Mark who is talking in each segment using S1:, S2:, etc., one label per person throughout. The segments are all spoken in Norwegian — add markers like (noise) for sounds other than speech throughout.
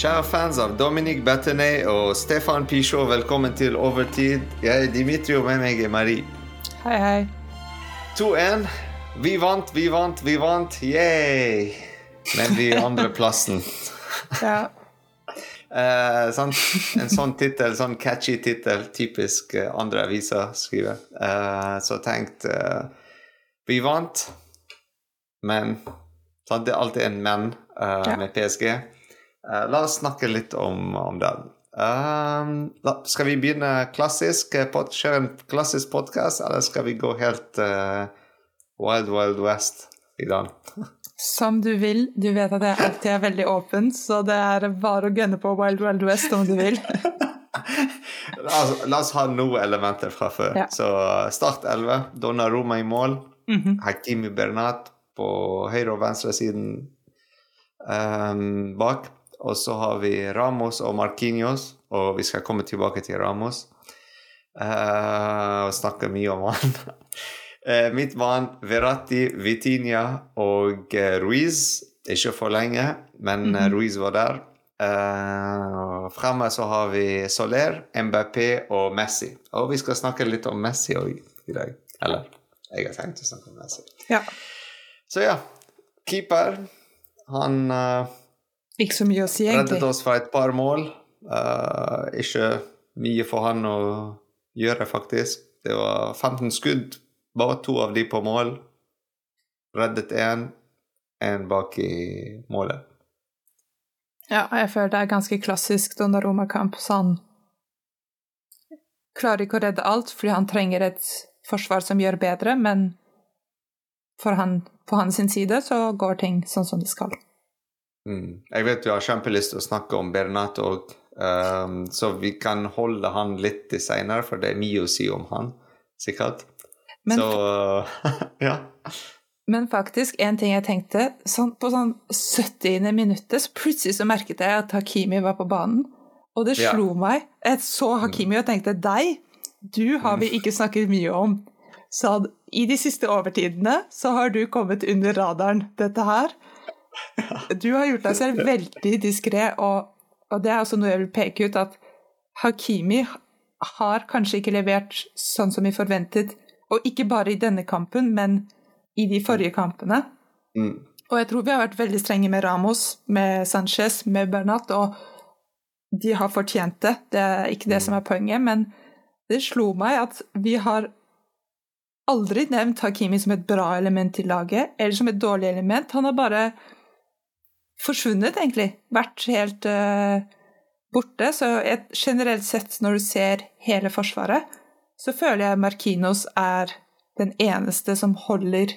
S1: Kjære fans av Dominic Bettenay og Stefan Pichot, velkommen til Overtid. Jeg er Dimitri, og med meg er Marie.
S2: Hei, hei.
S1: 2-1. Vi vant, vi vant, vi vant. Yay! Men vi er andreplassen. (laughs)
S2: Ja.
S1: Eh, sånn, En sånn tittel, sånn catchy tittel, typisk eh, andre aviser skriver. Eh, så tenkt eh, Vi vant, men sant? Det er alltid en men eh,
S2: Ja.
S1: med PSG. Eh, la oss snakke litt om, om den. Um, la, skal vi begynne klassisk, eh, pod, kjøre en klassisk podkast, eller skal vi gå helt uh, Wild Wild West i dag? (laughs)
S2: Som du vil. Du vet at jeg alltid er veldig åpen, så det er bare å gunne på Wild Wild West om du vil. (laughs)
S1: La oss, la oss ha noen elementer fra før.
S2: Ja.
S1: Så start 11. Donnaroma i mål.
S2: Mhm.
S1: Hakimi Bernat på høyre- og venstresiden um, bak. Og så har vi Ramos og Marquinhos, og vi skal komme tilbake til Ramos. Uh, og snakke mye om han. (laughs) uh, Midtbanen Verratti, Vitinha og uh, Ruiz. Ikke for lenge, men mm
S2: -hmm.
S1: Ruiz var der. Uh, fremme så har vi Soler, MBP og Messi. Og vi skal snakke litt om Messi òg i dag. Eller jeg har tenkt å snakke om Messi.
S2: Ja.
S1: Så ja. Keeper. Han uh,
S2: Ikke så mye å si, egentlig.
S1: reddet oss fra et par mål. Uh, ikke mye for han å gjøre, faktisk. Det var 15 skudd, bare to av de på mål. Reddet én, én bak i målet.
S2: Ja, jeg føler det er ganske klassisk Donnaroma-kamp. Han klarer ikke å redde alt, fordi han trenger et forsvar som gjør bedre, men for han, på hans side så går ting sånn som det skal.
S1: Mm. Jeg vet du har kjempelyst til å snakke om Bernat òg, um, så vi kan holde han litt til seinere, for det er mye å si om han, sikkert.
S2: Men,
S1: Så (laughs) ja.
S2: men faktisk, en ting jeg tenkte sånn, På sånn 70. minuttet så plutselig så merket jeg at Hakimi var på banen. Og det
S1: Ja.
S2: slo meg. Jeg så Hakimi og tenkte deg, du har vi ikke snakket mye om. Så i de siste overtidene så har du kommet under radaren, dette her. Du har gjort deg selv veldig diskré, og, og det er også noe jeg vil peke ut, at Hakimi har kanskje ikke levert sånn som vi forventet, og ikke bare i denne kampen, men i de forrige kampene.
S1: Mm.
S2: Og jeg tror vi har vært veldig strenge med Ramos, med Sanchez, med Bernat, og de har fortjent det. Det er ikke det som er poenget, men det slo meg at vi har aldri nevnt Hakimi som et bra element i laget, eller som et dårlig element. Han har bare forsvunnet, egentlig. Vært helt uh, borte. Så et, generelt sett, når du ser hele Forsvaret, så føler jeg Markinos er den eneste som holder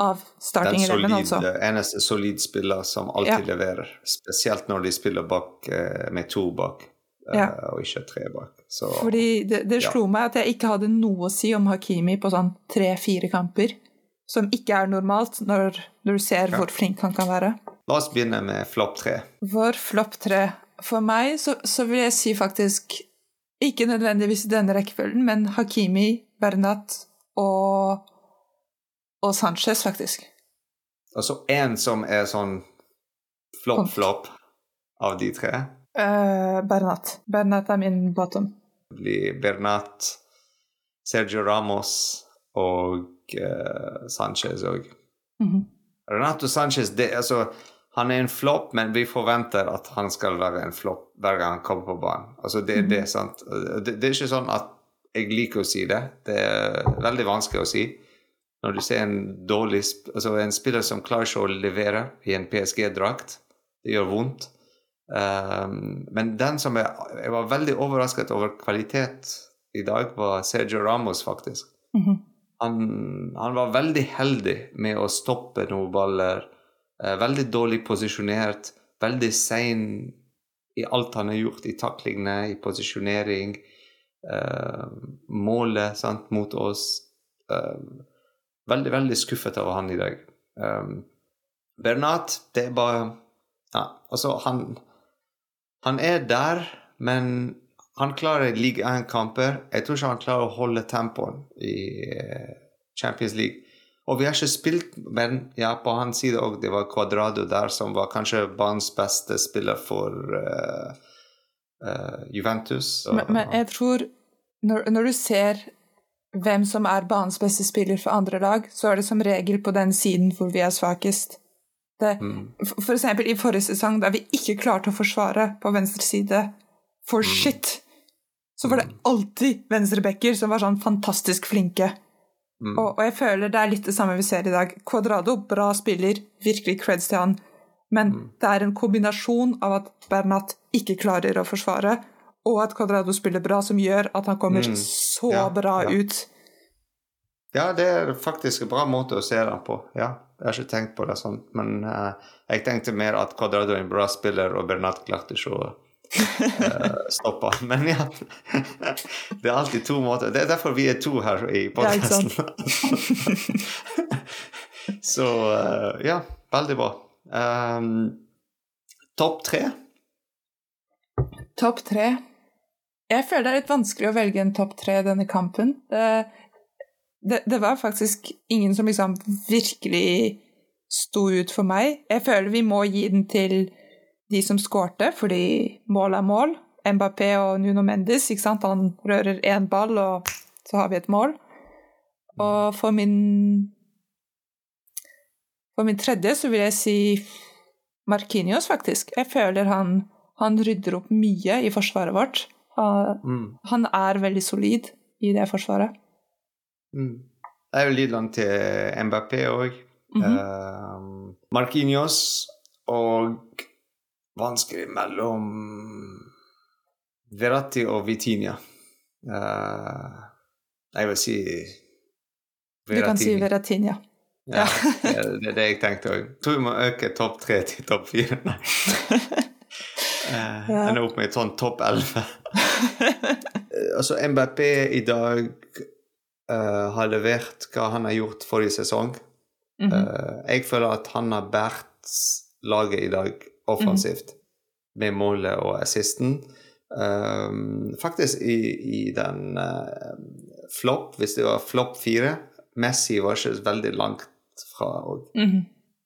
S2: av
S1: Den
S2: starting eleven,
S1: altså.
S2: altså.
S1: eneste solid spiller som alltid leverer. Spesielt når de spiller bak, eh, med to bak, eh,
S2: Ja.
S1: og ikke tre bak. Så
S2: Fordi det, det
S1: Ja.
S2: slo meg at jeg ikke hadde noe å si om Hakimi på sånn tre-fire kamper. Som ikke er normalt når, når du ser
S1: Ja.
S2: hvor flink han kan være.
S1: La oss begynne med flopp tre.
S2: Vår flopp tre For meg så, så vil jeg si faktisk Ikke nødvendigvis i denne rekkefølgen, men Hakimi, Bernat og, og Sanchez, faktisk.
S1: Altså én som er sånn flopp-flopp av de tre,
S2: Uh, Bernat. Bernat er min bottom.
S1: Det blir Bernat, Sergio Ramos og uh, Sanchez òg.
S2: Mhm.
S1: Renato Sanchez det, altså, han er en flopp, men vi forventer at han skal være en flopp hver gang han kommer på banen. Altså, det, det, er sant. Det, det er ikke sånn at jeg liker å si det. Det er veldig vanskelig å si. Når du ser en dårlig altså en spiller som klarer ikke å levere i en PSG-drakt, det gjør vondt. Um, men den som jeg, jeg var veldig overrasket over kvalitet i dag, var Sergio Ramos, faktisk
S2: Mhm.
S1: han, han var veldig heldig med å stoppe noen baller. Eh, veldig dårlig posisjonert. Veldig sein i alt han har gjort, i taklingene, i posisjonering. Eh, målet sant, mot oss. Eh, veldig, veldig skuffet over han i dag. Bernat, det er bare ja, Altså, han Han er der, men han klarer Ligue 1-kamper. Jeg tror ikke han klarer å holde tempoen i Champions League. Og vi har ikke spilt, men ja, på hans side òg, det var Quadrado der som var kanskje banens beste spiller for uh, uh, Juventus.
S2: Og, men, men, jeg tror, når, når, du ser hvem som er banens beste spiller for andre lag, så er det som regel på den siden hvor vi er svakest. Det, mm. for, eksempel i forrige sesong, da vi ikke klarte å forsvare på venstre side for mm. shit, så var det mm. alltid venstrebacker som var sånn fantastisk flinke. Mm. Og, og, jeg føler det er litt det samme vi ser i dag. Cuadrado, bra spiller, virkelig creds til han. Men mm. det er en kombinasjon av at Bernat ikke klarer å forsvare, og at Cuadrado spiller bra, som gjør at han kommer mm. så ja, bra ja. ut.
S1: Ja, det er faktisk en bra måte å se det på. Ja, jeg har ikke tenkt på det sånn, men uh, jeg tenkte mer at Cuadrado er en bra spiller, og Bernat klarte ikke å (laughs) stoppa. Men ja. (laughs) Det er alltid to måter. Det er derfor vi er to her i podkasten. (laughs) Så uh, ja, veldig bra. Um, Topp tre?
S2: Topp tre? Jeg føler det er litt vanskelig å velge en topp tre i denne kampen. Det, det, det, var faktisk ingen som liksom virkelig sto ut for meg. Jeg føler vi må gi den til de som skårte, fordi mål er mål. Mbappé og Nuno Mendes, ikke sant? han rører én ball, og så har vi et mål. Og for min For min tredje så vil jeg si Markinios, faktisk. Jeg føler han, han rydder opp mye i forsvaret vårt. Han, mm. han er veldig solid i det forsvaret.
S1: Mm. er jo litt langt til Mbappé òg. Mm -hmm. uh, Markinios og vanskelig mellom Verratti og Vitinia. Uh, jeg vil si
S2: Veratini. Du kan si Veratinia.
S1: Ja, det er det jeg tenkte òg. Tror vi må øke topp tre til topp fire. Nei. uh, (laughs) ja. Ender opp med et sånn topp elleve. altså, MBP i dag uh, har levert hva han har gjort forrige sesong. Mm -hmm. jeg føler at han har båret laget i dag offensivt mm. med målet og assisten. Um, faktisk i, i den uh, flopp, hvis det var flopp fire Messi var ikke veldig langt fra òg. Mm.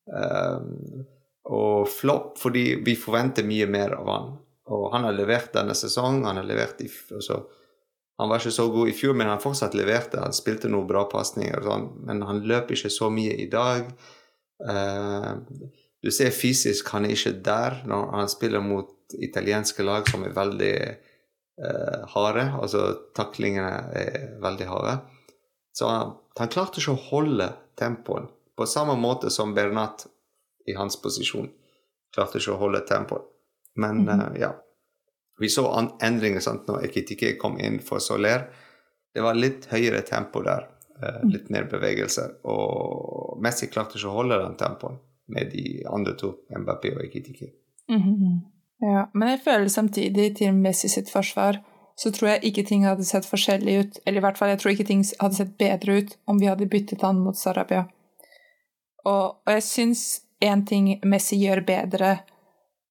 S1: Um, og flopp fordi vi forventer mye mer av han. Og han har levert denne sesongen. Han har levert i, altså, han var ikke så god i fjor, men han fortsatt leverte. Han spilte noen bra pasninger, sånn, men han løper ikke så mye i dag. Uh, du ser fysisk han er ikke der når han spiller mot italienske lag som er veldig eh, harde. Altså taklingene er veldig harde. Så han, han klarte ikke å holde tempoen på samme måte som Bernat i hans posisjon. Klarte ikke å holde tempoet. Men mm -hmm. uh, ja. Vi så endringer sant, når Ekitike kom inn for Soler. Det var litt høyere tempo der. Uh, litt mer bevegelse. Og Messi klarte ikke å holde den tempoen med de andre to, Mbappé og Ekitiki.
S2: Mm -hmm. Ja, men jeg føler samtidig, til Messi sitt forsvar, så tror jeg ikke ting hadde sett forskjellig ut, eller i hvert fall jeg tror ikke ting hadde sett bedre ut om vi hadde byttet han mot Sarabia. Og, og jeg syns én ting Messi gjør bedre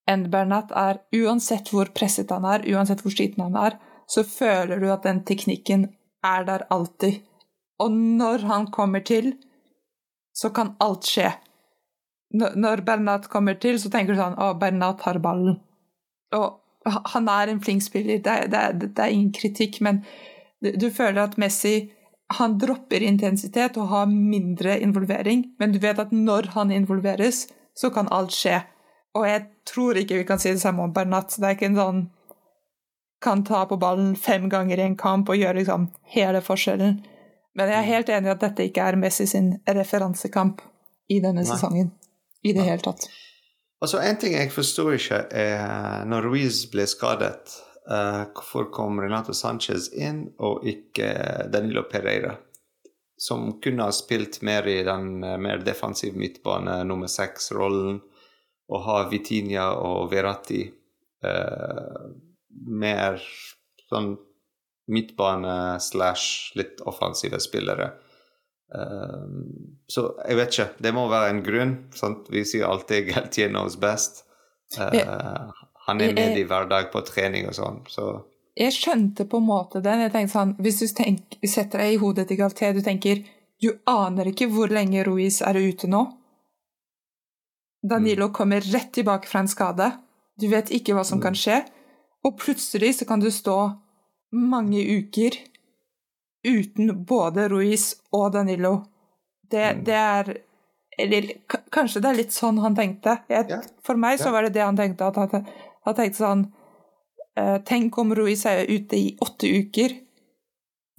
S2: enn Bernat, er uansett hvor presset han er, uansett hvor sliten han er, så føler du at den teknikken er der alltid. Og når han kommer til, så kan alt skje når Bernat kommer til, så tenker du sånn Å, Bernat har ballen. Og han er en flink spiller, det, det, det er ingen kritikk, men du føler at Messi han dropper intensitet og har mindre involvering, men du vet at når han involveres, så kan alt skje. Og jeg tror ikke vi kan si det samme om Bernat. Det er ikke en sånn kan ta på ballen fem ganger i en kamp og gjøre liksom hele forskjellen. Men jeg er helt enig i at dette ikke er Messi sin referansekamp i denne Nei. sesongen i det hele tatt.
S1: Altså, En ting jeg forstår ikke, er når Ruiz ble skadet, uh, hvorfor kom Renato Sanchez inn, og ikke Danilo Pereira? Som kunne ha spilt mer i den uh, mer defensive midtbane, nummer seks-rollen, og ha Vitinha og Verratti uh, mer sånn midtbane slash litt offensive spillere. Ehm, så jeg vet ikke. Det må være en grunn. Sant? Vi sier alltid 'Galtier knows best'. Uh, han er med i hverdag på trening og sånn, så
S2: Jeg skjønte på en måte den. Jeg tenkte sånn, Hvis du tenk, setter deg i hodet til Galtier, du tenker Du aner ikke hvor lenge Ruiz er ute nå. Danilo kommer rett tilbake fra en skade. Du vet ikke hva som kan skje. Og plutselig så kan du stå mange uker uten både Ruiz og Danilo. Det, det er Eller kanskje det er litt sånn han tenkte. Jeg,
S1: Ja.
S2: For meg så var det det han tenkte. At han, han tenkte sånn eh, Tenk om Ruiz er ute i åtte uker,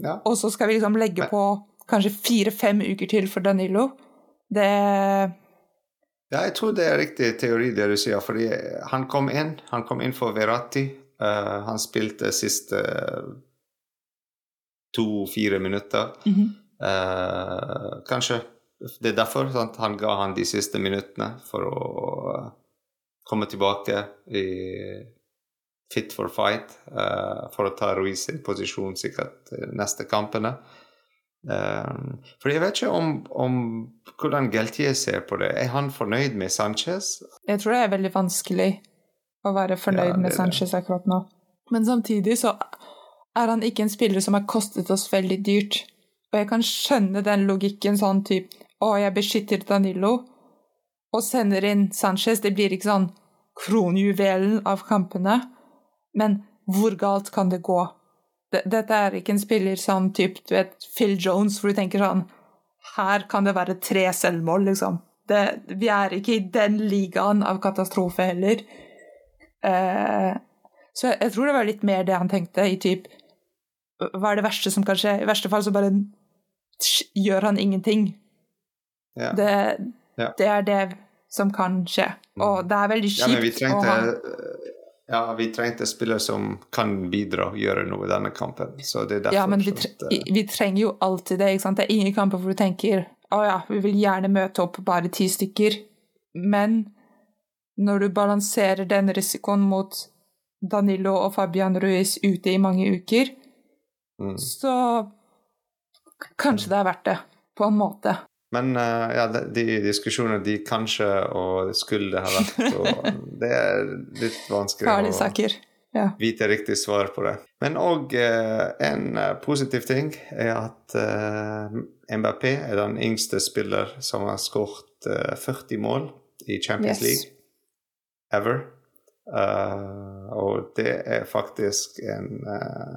S1: Ja.
S2: og så skal vi liksom legge på kanskje fire-fem uker til for Danilo. Det
S1: Ja, jeg tror det er riktig teori det du sier, fordi han kom inn, han kom inn for Verratti. Uh, han spilte siste to-fire minutter.
S2: Mhm.
S1: Eh, kanskje det er derfor sant? han ga han de siste minuttene for å eh, komme tilbake i fit for fight, eh, for å ta Ruiz sin posisjon sikkert neste kampene. Um, for jeg vet ikke om, om hvordan Geltier ser på det. Er han fornøyd med Sanchez?
S2: Jeg tror det er veldig vanskelig å være fornøyd
S1: Ja,
S2: med. Sanchez akkurat nå. Men samtidig så er han ikke en spiller som har kostet oss veldig dyrt. Og jeg kan skjønne den logikken sånn type Å, jeg beskytter Danilo og sender inn Sanchez. Det blir ikke sånn kronjuvelen av kampene. Men hvor galt kan det gå? Dette er ikke en spiller som typ, du vet, Phil Jones, hvor du tenker sånn Her kan det være tre selvmål, liksom. Det, vi er ikke i den ligaen av katastrofe heller. Eh, så jeg, jeg tror det var litt mer det han tenkte, i typ Hva er det verste som kan skje? I verste fall så bare gjør han ingenting.
S1: Ja.
S2: Det,
S1: Ja.
S2: det er det som kan skje. Og det er veldig
S1: Ja, vi
S2: kjipt å ha
S1: ja, vi trengte spillere som kan bidra og gjøre noe i denne kampen. Så det er derfor
S2: Ja, men vi, tre vi trenger jo alltid det. ikke sant? Det er ingen kamper hvor du tenker å ja, vi vil gjerne møte opp bare ti stykker. Men når du balanserer den risikoen mot Danilo og Fabian Ruiz ute i mange uker,
S1: mm.
S2: så kanskje det er verdt det, på en måte.
S1: Men uh, ja, de, de diskusjonene de kanskje og skulle ha vært (laughs) og Det er litt vanskelig
S2: Farlige
S1: å
S2: saker. Ja.
S1: vite riktig svar på det. Men òg en eh, positiv ting er at uh, Mbappé er den yngste spiller som har skåret eh, 40 mål i Champions
S2: Yes.
S1: League ever. Uh, og det er faktisk en eh,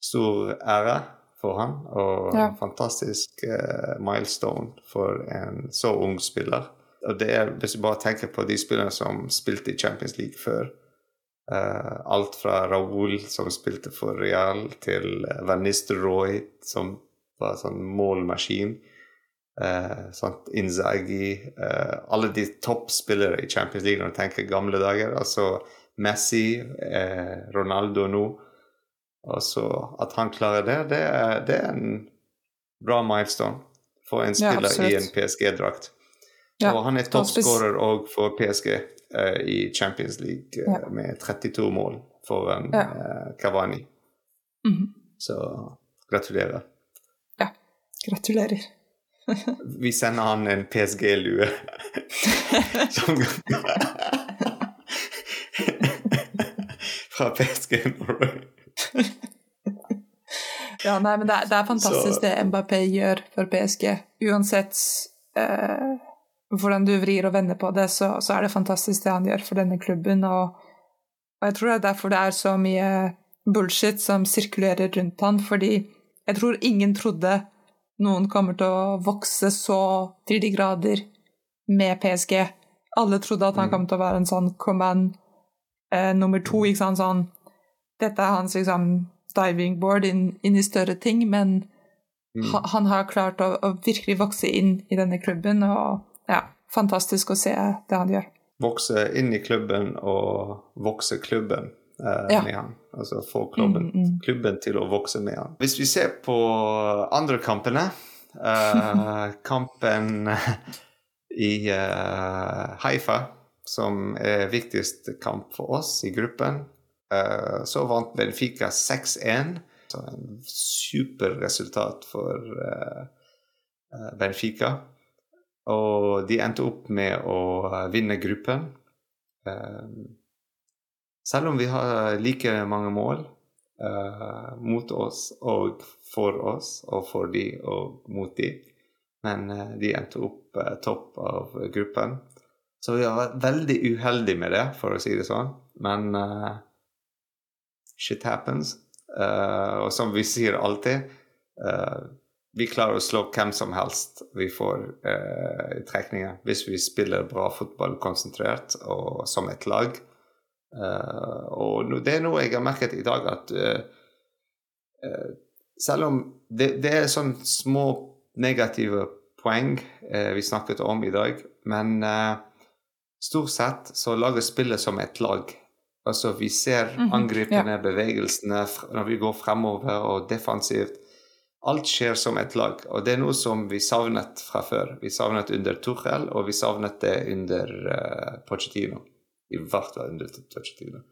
S1: stor ære for han, og
S2: Ja.
S1: en fantastisk eh, milestone for en så ung spiller. Og det er, Hvis du bare tenker på de spillerne som spilte i Champions League før Uh, Alt fra Raoul, som spilte for Real, til uh, Van Nistelrooy, som var sånn målmaskin. Uh, sant? Inzaghi uh, Alle de toppspillere i Champions League når du tenker gamle dager. Altså Messi, eh, Ronaldo nå. Og så at han klarer det, det er, det er en bra milestone for en
S2: Ja,
S1: spiller i en PSG-drakt.
S2: Ja,
S1: og han er toppskårer òg for PSG uh, i Champions League uh,
S2: Ja.
S1: med 32 mål for
S2: Ja.
S1: uh, Cavani.
S2: Mhm.
S1: Så gratulerer.
S2: Ja, Gratulerer. (laughs)
S1: Vi sender han en PSG-lue. (laughs) Som (laughs) Fra PSG Norway. (laughs)
S2: Ja, nei, men det er, det er fantastisk
S1: Så-
S2: det Mbappé gjør for PSG. Uansett eh, hvordan du vrir og vender på det, så, så er det fantastisk det han gjør for denne klubben. Og, og jeg tror det er derfor det er så mye bullshit som sirkulerer rundt han, fordi jeg tror ingen trodde noen kommer til å vokse så til de grader med PSG. Alle trodde at han
S1: Mm.
S2: kom til å være en sånn command eh, nummer to, ikke sant, sånn Dette er hans liksom diving board inn, inn i større ting, men
S1: Mm.
S2: ha, han har klart å, å virkelig vokse inn i denne klubben, og ja, fantastisk å se det han gjør.
S1: Vokse inn i klubben og vokse klubben eh,
S2: Ja.
S1: med han. Altså få klubben,
S2: Mm, mm.
S1: klubben til å vokse med han. Hvis vi ser på andre kampene eh, (laughs) Kampen i eh, Haifa, som er viktigst kamp for oss i gruppen, så vant Benfica 6-1. Så en superresultat for eh, eh, Benfica. Og de endte opp med å eh, vinne gruppen. Eh, selv om vi har like mange mål eh, mot oss og for oss, og for de og mot de, men de endte opp topp av gruppen. Så vi har vært veldig uheldige med det, for å si det sånn. Men shit happens. og som vi sier alltid vi klarer å slå hvem som helst vi får uh, i trekninger, hvis vi spiller bra fotball konsentrert og som et lag. Uh, og det er noe jeg har merket i dag, at uh, selv om det, det, er sånne små negative poeng vi snakket om i dag, men stort sett så lager spillet som et lag. Altså vi ser mhm, angripende bevegelsene når vi går fremover og defensivt Alt skjer som et lag, og det er noe som vi savnet fra før. Vi savnet under Tuchel, og vi savnet det under uh, Pochettino. I hvert fall under Pochettino.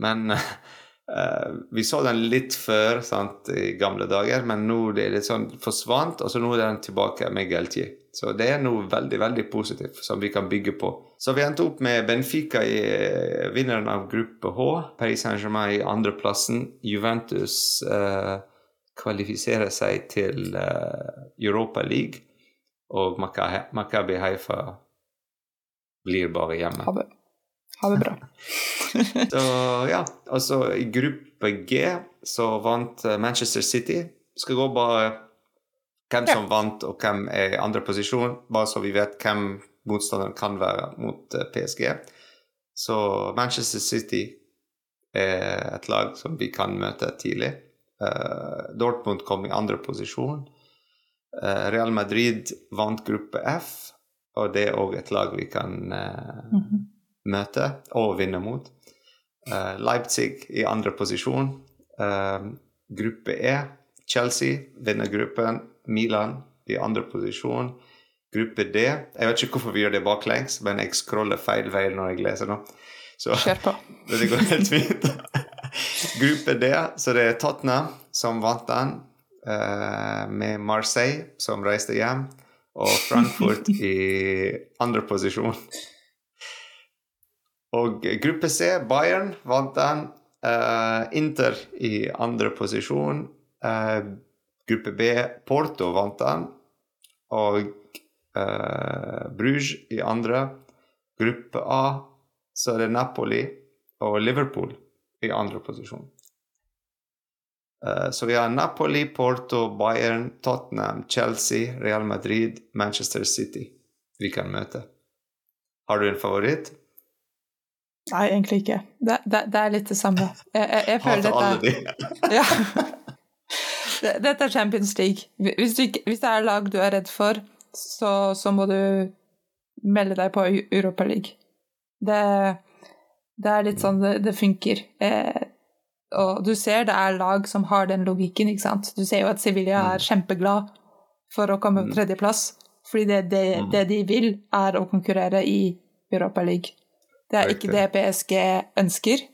S1: Men uh, (laughs) vi så den litt før sant, i gamle dager, men nå det er litt sånn forsvant, og så nå er den tilbake med Geltier. Så det er noe veldig veldig positivt som vi kan bygge på. Så vi endte opp med Benfica i vinneren av gruppe H, Paris Saint-Germain i andreplassen, Juventus eh, kvalifiserer seg til eh, Europa League, og Makabi Haifa blir bare hjemme.
S2: Ha det, ha det bra. (laughs) (laughs)
S1: så ja, altså i gruppe G så vant eh, Manchester City. Skal gå bare hvem som vant og hvem er i andre posisjon, bare så vi vet hvem motstanderen kan være mot eh, PSG. Så Manchester City er et lag som vi kan møte tidlig. Uh, Dortmund kom i andre posisjon. Uh, Real Madrid vant gruppe F, og det er òg et lag vi kan mm -hmm. møte og vinne mot. Leipzig i andre posisjon. gruppe E, Chelsea vinner gruppen. Milan i andre posisjon. Gruppe D Jeg vet ikke hvorfor vi gjør det baklengs, men jeg scroller feil vei når jeg leser nå.
S2: Så Kjør på. (laughs)
S1: det går helt fint. Gruppe D, så det er Tottenham som vant den, uh, med Marseille som reiste hjem, og Frankfurt (laughs) i andre posisjon. Og gruppe C, Bayern vant den. Uh, Inter i andre posisjon. Uh, gruppe B, Porto vant den. Og Bruges i andre. Gruppe A, så er det Napoli og Liverpool i andre posisjon. Uh, så vi har Napoli, Porto, Bayern, Tottenham, Chelsea, Real Madrid, Manchester City vi kan møte. Har du en favoritt?
S2: Nei, egentlig ikke. Det, det, det er litt det samme. Jeg, jeg, jeg føler dette alle de. ja. (laughs) Dette er Champions League. Hvis, du, hvis, det er lag du er redd for, så, så må du melde deg på Europa League. Det, det er litt sånn det, det funker. Eh, og du ser det er lag som har den logikken, ikke sant. Du ser jo at Sevilla er mm. kjempeglad for å komme på mm. tredjeplass. Fordi det, det, mm. det, de vil, er å konkurrere i Europa League. Det er ikke det PSG ønsker.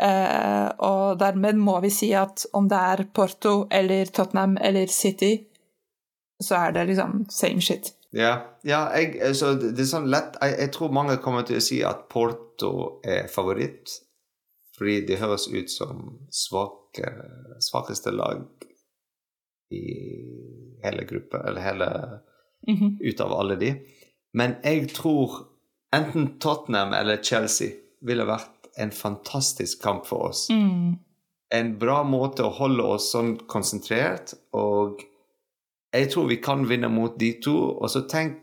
S2: Eh, og dermed må vi si at om det er Porto eller Tottenham eller City, så er det liksom same shit.
S1: Ja, ja jeg, så det er sånn lett jeg, jeg, tror mange kommer til å si at Porto er favoritt. Fordi de høres ut som svake, svakeste lag i hele gruppa, eller hele mm -hmm. Ut av alle de. Men jeg tror enten Tottenham eller Chelsea ville vært en fantastisk kamp for oss. Mm. En bra måte å holde oss sånn konsentrert og jeg tror vi kan vinne mot de to. Og så tenk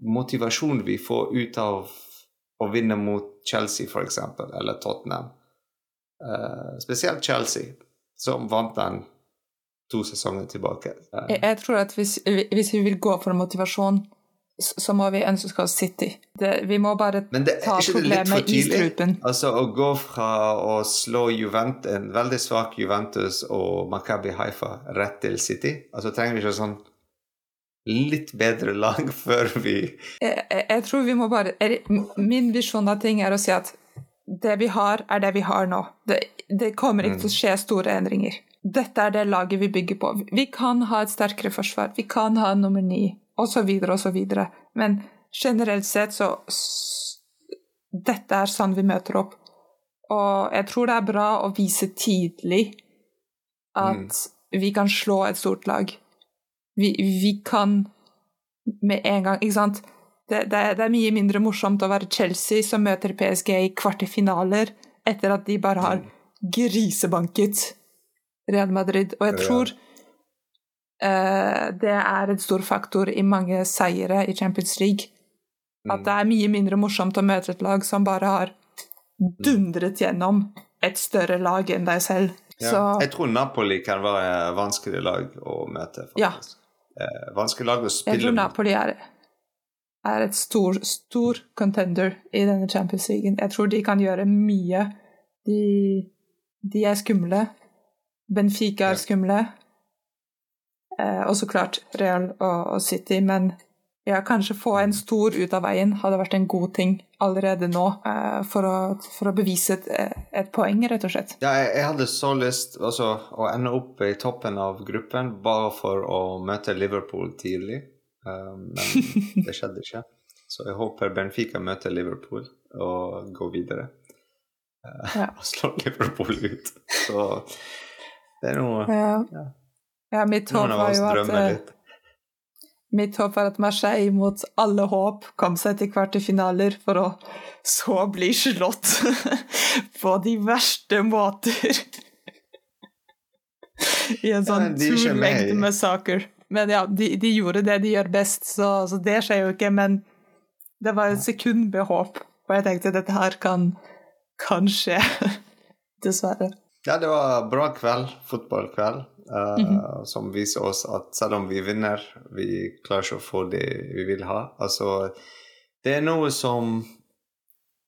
S1: motivasjonen vi får ut av å vinne mot Chelsea, f.eks., eller Tottenham. Uh, spesielt Chelsea, som vant den to sesonger tilbake.
S2: Uh, jeg, jeg, tror at hvis, hvis, vi vil gå for motivasjon, så må vi ønske oss City. Det, vi må bare det, ta problemet i strupen.
S1: Altså Å gå fra å slå Juventus, en veldig svak Juventus og Makabi Haifa rett til City Altså Trenger vi ikke sånn litt bedre lag (laughs) før vi
S2: jeg, jeg, tror vi må bare Min visjon av ting er å si at det vi har, er det vi har nå. Det, det kommer ikke til å mm. skje store endringer. Dette er det laget vi bygger på. Vi kan ha et sterkere forsvar, vi kan ha nummer ni, osv., osv. Men generelt sett så Dette er sånn vi møter opp. Og jeg tror det er bra å vise tidlig at mm. vi kan slå et stort lag. Vi, vi kan med en gang. ikke sant? Det, det, det, er mye mindre morsomt å være Chelsea som møter PSG i kvartefinaler etter at de bare har grisebanket Real Madrid. Og jeg tror uh, det er en stor faktor i mange seire i Champions League. At det er mye mindre morsomt å møte et lag som bare har dundret gjennom et større lag enn deg selv.
S1: Ja. Så, jeg tror Napoli kan være et vanskelig lag å møte, faktisk. Ja. Eh, vanskelig lag å spille
S2: Jeg tror Napoli er, er et stor, stor contender i denne Champions League. Jeg tror de kan gjøre mye. De, de er skumle. Benfica er skumle. Eh, og så klart Real og, City, men ja, kanskje få en stor ut av veien hadde vært en god ting allerede nå, uh, for, å, for, å, bevise et, et, poeng, rett og slett.
S1: Ja, jeg, jeg hadde så lyst altså, å ende opp i toppen av gruppen bare for å møte Liverpool tidlig, uh, men (laughs) det skjedde ikke. Så jeg håper Benfica møter Liverpool og går videre. Ja. Og slår Liverpool ut. Så det er noe
S2: Ja, ja. mitt håp var jo at Mitt håp var at Marseille mot alle håp kom seg til kvartefinaler, for å så bli slått (laughs) på de verste måter. I en sånn ja, two-legged massacre. Men ja, de, de, gjorde det de gjør best, så, så, det skjer jo ikke. Men det var et sekund med håp, og jeg tenkte dette her kan, kan skje. (laughs) Dessverre.
S1: Ja, det var bra kveld. Fotballkveld. Uh, mm -hmm. Som viser oss at selv om vi vinner, vi klarer ikke å få det vi vil ha. Altså, det er noe som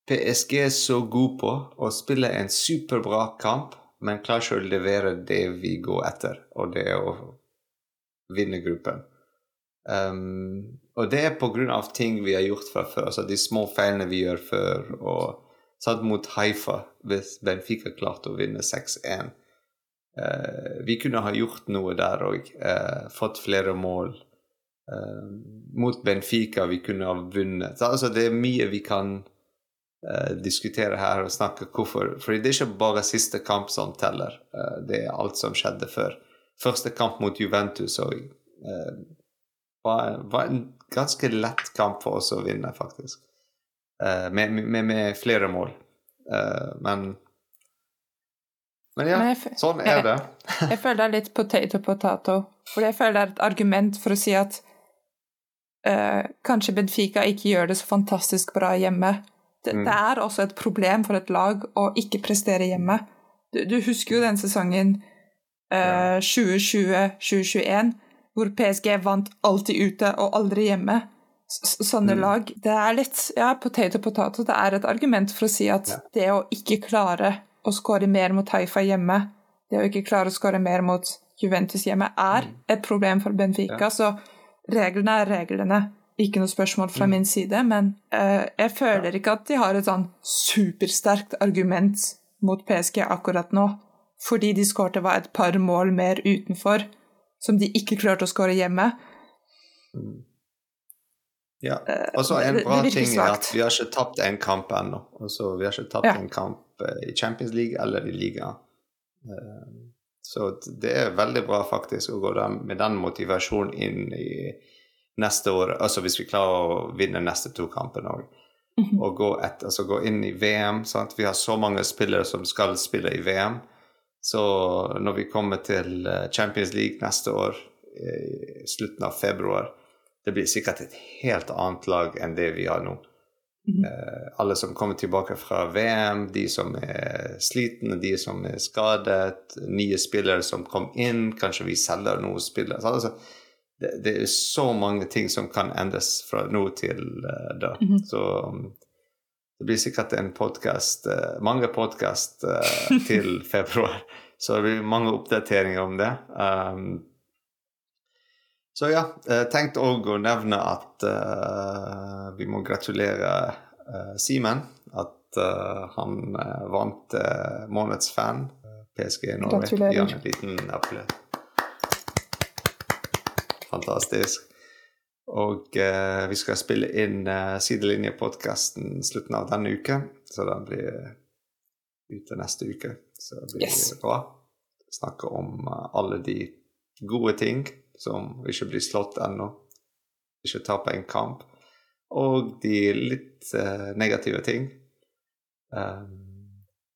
S1: PSG er så god på, å spille en superbra kamp, men klarer ikke å levere det vi går etter, og det er å vinne gruppen. Um, og det er på grunn av ting vi har gjort fra før, altså de små feilene vi gjør før. og satt mot Haifa hvis Benfica klarte å vinne 6-1. Eh, vi kunne ha gjort noe der òg. Eh, fått flere mål. Eh, mot Benfica vi kunne ha vunnet. Så, altså, det er mye vi kan diskutere her og snakke hvorfor. For det er ikke bare siste kamp som teller. Det er alt som skjedde før. Første kamp mot Juventus òg var, var en ganske lett kamp for oss å vinne, faktisk. Med, med, med, flere mål. men men ja, men sånn er det.
S2: Jeg, (laughs) jeg, føler det er litt potato potato. For jeg føler det er et argument for å si at uh, kanskje Benfica ikke gjør det så fantastisk bra hjemme. Det, mm. det, er også et problem for et lag å ikke prestere hjemme. Du, du husker jo den sesongen uh, 2020-2021, hvor PSG vant alltid ute og aldri hjemme. Sånne mm. lag. Det er litt ja, potato potato. Det er et argument for å si at ja. det å ikke klare å skåre mer mot Haifa hjemme, det å ikke klare å skåre mer mot Juventus hjemme, er mm. et problem for Benfica. Ja. Så reglene er reglene. Ikke noe spørsmål fra mm. min side, men uh, jeg føler ikke at de har et sånn supersterkt argument mot PSG akkurat nå, fordi de skårte var et par mål mer utenfor, som de ikke klarte å skåre hjemme.
S1: Mm. Ja. Eh, og så en bra ting er at vi har ikke tapt en kamp ennå. Vi har ikke tapt ja. en kamp i Champions League eller i ligaen. Eh, så det er veldig bra faktisk å gå med den motivasjonen inn i neste år. Altså hvis vi klarer å vinne neste to kampene òg. Mm -hmm. Og gå, et, altså gå, inn i VM. Sant? Vi har så mange spillere som skal spille i VM. Så når vi kommer til eh, Champions League neste år, i slutten av februar, det blir sikkert et helt annet lag enn det vi har nå. Mm. alle som kommer tilbake fra VM, de som er slitne, de som er skadet, nye spillere som kom inn, kanskje vi selger noen spillere. Altså, det, det, er så mange ting som kan endres fra nå til uh, da. Mm. Så um, det blir sikkert en podkast, uh, mange podkast uh, (laughs) til februar. Så det blir mange oppdateringer om det. Um, så ja, jeg tenkte òg å nevne at uh, vi må gratulere uh, Simen. At uh, han vant månedens fan. PSG Norway. Gratulerer. Gi en liten applaus. Fantastisk. Og vi skal spille inn uh, Sidelinjepodkasten slutten av denne uke, så den blir ute neste uke. Så det blir yes. bra. Snakke om alle de gode ting som ikke blir slått ennå. ikke taper en kamp. Og de litt uh, negative ting. Um,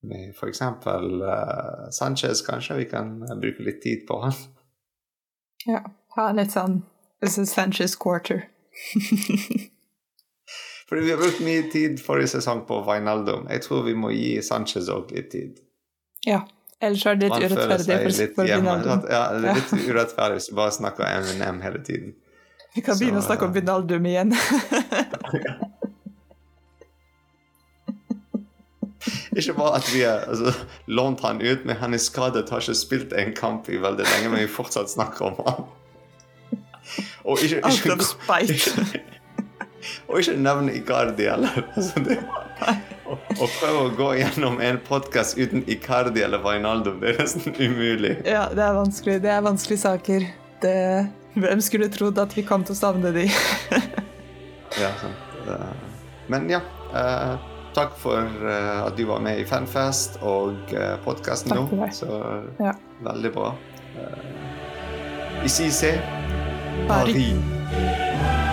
S1: med for eksempel uh, Sanchez, kanskje vi kan bruke litt tid på han. (laughs)
S2: Ja. Ha litt sånn This is Sanchez quarter. (laughs)
S1: Fordi vi har brukt mye tid forrige sesong på Vinaldum. Jeg tror vi må gi Sanchez òg litt tid.
S2: Ja. Ellers er det litt urettferdig for Wijnaldum.
S1: Ja, det er litt urettferdig hvis vi bare snakker Eminem hele tiden.
S2: Vi kan begynne å snakke om Binaldum igjen. (laughs)
S1: ikke bare at vi har altså, lånt han ut, men han er skadet, har ikke spilt en kamp i veldig lenge, men vi fortsatt snakker om han. Og ikke, ikke, ikke, ikke, (laughs) ikke nevne Icardi heller. Altså, å, å prøve å gå gjennom en podkast uten Icardi eller Wijnaldum, det er nesten umulig.
S2: Ja, det er vanskelig. Det er vanskelige saker. Det... Hvem skulle trodd at vi kom til å savne de? (laughs)
S1: ja, sant. Men ja. Uh, takk for uh, at du var med i Fanfest og uh, podkasten nå. Så ja. veldig bra. Uh, ici c'est Paris. Paris.